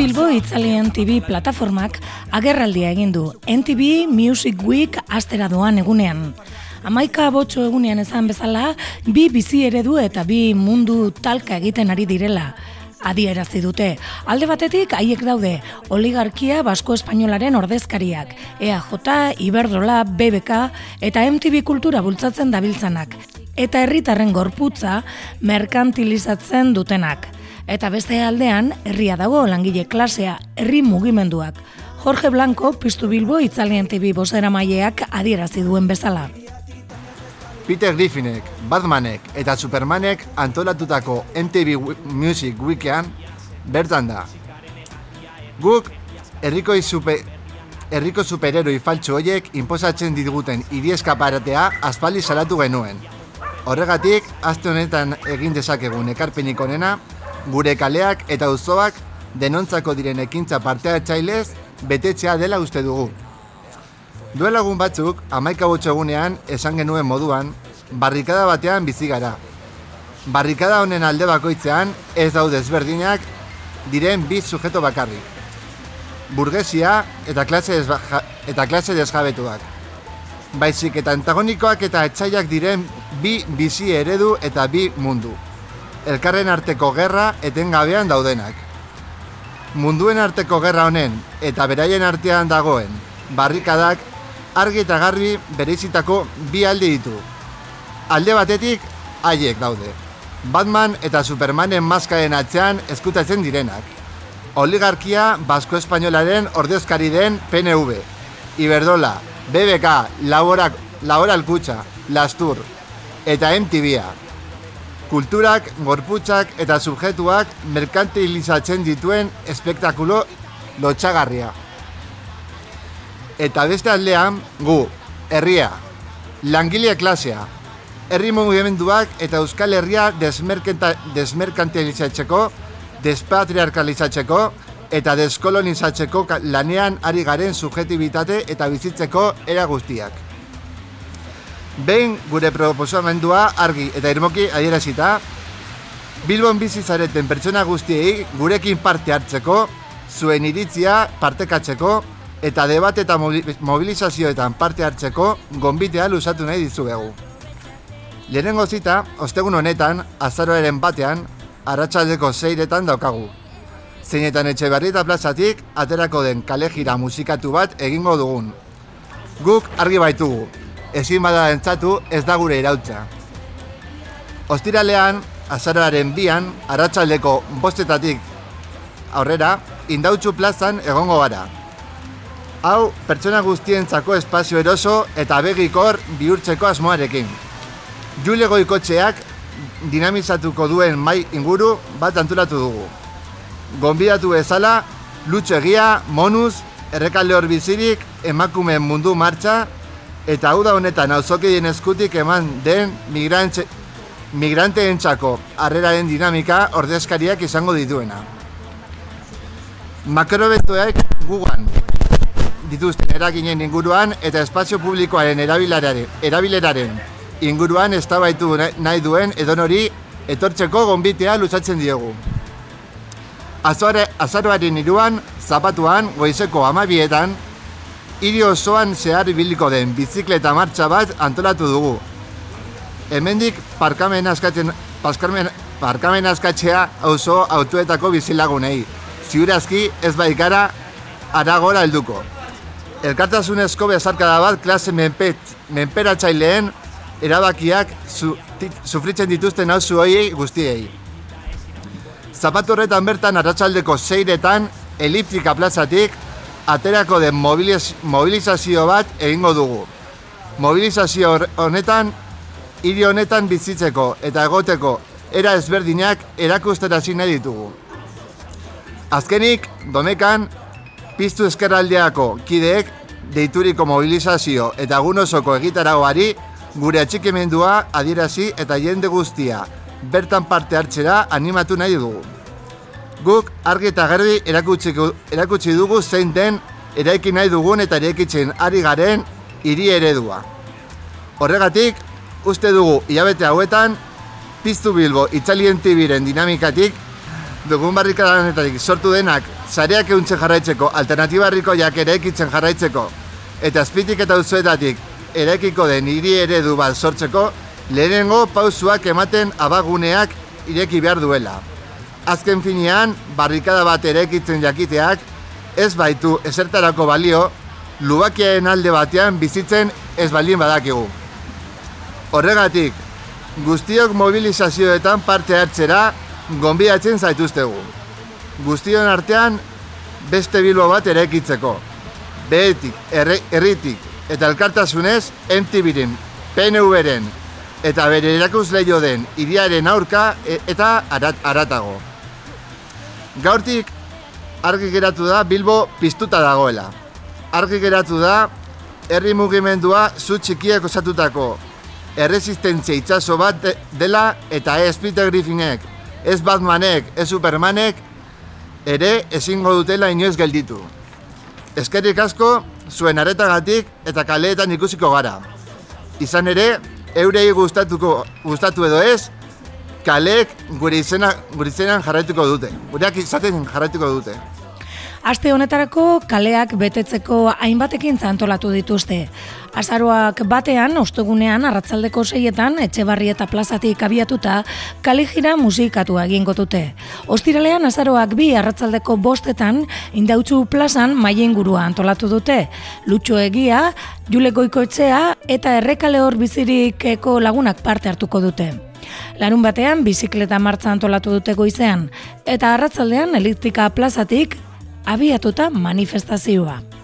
Bilbo Itzalien TV plataformak agerraldia egin du NTV Music Week astera doan egunean. Amaika botxo egunean ezan bezala, bi bizi eredu eta bi mundu talka egiten ari direla. Adierazi dute. Alde batetik haiek daude oligarkia basko espainolaren ordezkariak, EAJ, Iberdrola, BBK eta MTV kultura bultzatzen dabiltzanak. Eta herritarren gorputza merkantilizatzen dutenak. Eta beste aldean, herria dago langile klasea, herri mugimenduak. Jorge Blanco, Piztu Bilbo, Itzalien TV bozera maileak adierazi duen bezala. Peter Griffinek, Batmanek eta Supermanek antolatutako MTV Music Weekean bertan da. Guk, herriko super, herriko supereroi faltsu hoiek inposatzen diguten irieskaparatea aspaldi salatu genuen. Horregatik, aste honetan egin dezakegun ekarpenik onena, gure kaleak eta auzoak denontzako diren ekintza partea txailez betetzea dela uste dugu. Duela egun batzuk, amaika egunean esan genuen moduan, barrikada batean bizi gara. Barrikada honen alde bakoitzean ez daude ezberdinak diren bi sujeto bakarri. Burgesia eta klase, eta klase desjabetuak. Baizik eta antagonikoak eta etxaiak diren bi bizi eredu eta bi mundu elkarren arteko gerra etengabean daudenak. Munduen arteko gerra honen eta beraien artean dagoen barrikadak argi eta garbi bereizitako bi alde ditu. Alde batetik haiek daude. Batman eta Supermanen maskaren atzean eskutatzen direnak. Oligarkia Basko Espainolaren ordezkari den PNV. Iberdola, BBK, Laborak, Laboral Kutsa, Lastur eta MTV-a kulturak, gorputzak eta subjetuak merkantilizatzen dituen espektakulo lotxagarria. Eta beste aldean, gu, herria, langilea klasea, herri mugimenduak eta euskal herria desmerkantilizatzeko, despatriarkalizatzeko eta deskolonizatzeko lanean ari garen subjetibitate eta bizitzeko era guztiak. Behin gure proposamendua argi eta irmoki adierazita, Bilbon bizi zareten pertsona guztiei gurekin parte hartzeko, zuen iritzia partekatzeko eta debate eta mobilizazioetan parte hartzeko gonbitea lusatu nahi dizuegu. Lehenengo zita, ostegun honetan, azaroaren batean, arratsaldeko zeiretan daukagu. Zeinetan etxe eta plazatik, aterako den kalejira musikatu bat egingo dugun. Guk argi baitugu, ezin bada entzatu ez da gure irautza. Ostiralean, azararen bian, aratzaldeko bostetatik aurrera, indautxu plazan egongo gara. Hau, pertsona guztientzako espazio eroso eta begikor bihurtzeko asmoarekin. Jule goikotxeak dinamizatuko duen mai inguru bat antolatu dugu. Gonbidatu bezala, lutxo egia, monuz, errekalde hor bizirik, emakumeen mundu martxa, eta hau da honetan auzokidien eskutik eman den migrantze, migranteen txako harreraren dinamika ordezkariak izango dituena. Makrobetoek gugan dituzten eraginen inguruan eta espazio publikoaren erabileraren inguruan eztabaitu nahi duen edonori etortzeko gonbitea luzatzen diogu. Azaroaren iruan, zapatuan, goizeko amabietan, hiri osoan zehar ibiliko den bizikleta martxa bat antolatu dugu. Hemendik parkamen askatzen paskarmen parkamen askatzea auzo autoetako bizilagunei. Ziurazki ez baikara aragora helduko. Elkartasunezko bezarkada bat klase menpet, menperatzaileen erabakiak su, sufritzen dituzten hau hoiei guztiei. Zapatu horretan bertan arratsaldeko zeiretan eliptika plazatik aterako den mobiliz, mobilizazio bat egingo dugu. Mobilizazio honetan, hiri honetan bizitzeko eta egoteko era ezberdinak erakusterazi nahi ditugu. Azkenik, domekan, piztu eskerraldeako kideek deituriko mobilizazio eta gunosoko egitaragoari gure atxikimendua adierazi eta jende guztia bertan parte hartzera animatu nahi dugu. Guk argi eta garbi erakutsi, erakutsi dugu zein den eraiki nahi dugun eta eraikitzen ari garen hiri eredua. Horregatik, uste dugu hilabete hauetan, piztu bilbo itxalien tibiren dinamikatik, dugun barrikadanetatik sortu denak zareak euntzen jarraitzeko, alternatibarriko jak eraikitzen jarraitzeko, eta azpitik eta uzuetatik eraikiko den hiri eredu bat sortzeko, lehenengo pausuak ematen abaguneak ireki behar duela. Azken finean, barrikada bat eraikitzen jakiteak, ez baitu esertarako balio, lubakiaren alde batean bizitzen ez balien badakigu. Horregatik, guztiok mobilizazioetan parte hartzera gonbidatzen zaituztegu. Guztion artean beste bilbo bat eraikitzeko. Behetik, erritik eta elkartasunez MTV-ren, PNV-ren eta bere erakusleio den iriaren aurka e- eta arat, aratago. Gaurtik argi geratu da Bilbo piztuta dagoela. Argi geratu da herri mugimendua zu txikiak osatutako erresistentzia itsaso bat de- dela eta ez Peter Griffinek, ez Batmanek, ez Supermanek ere ezingo dutela inoiz gelditu. Eskerrik asko zuen aretagatik eta kaleetan ikusiko gara. Izan ere, eurei gustatuko gustatu edo ez, kaleek gure izena gure izenan jarraituko dute. Gureak izaten jarraituko dute. Aste honetarako kaleak betetzeko hainbat ekintza antolatu dituzte. Azaroak batean, ostegunean, arratzaldeko seietan, etxebarri eta plazatik abiatuta, kalijira musikatua egingo dute. Ostiralean, azaroak bi arratzaldeko bostetan, indautxu plazan maien gurua antolatu dute. Lutxo egia, Jule Goikoetxea eta errekale hor bizirikeko lagunak parte hartuko dute. Larun batean, bizikleta martza antolatu dute goizean, eta arratzaldean, elektrika plazatik abiatuta manifestazioa.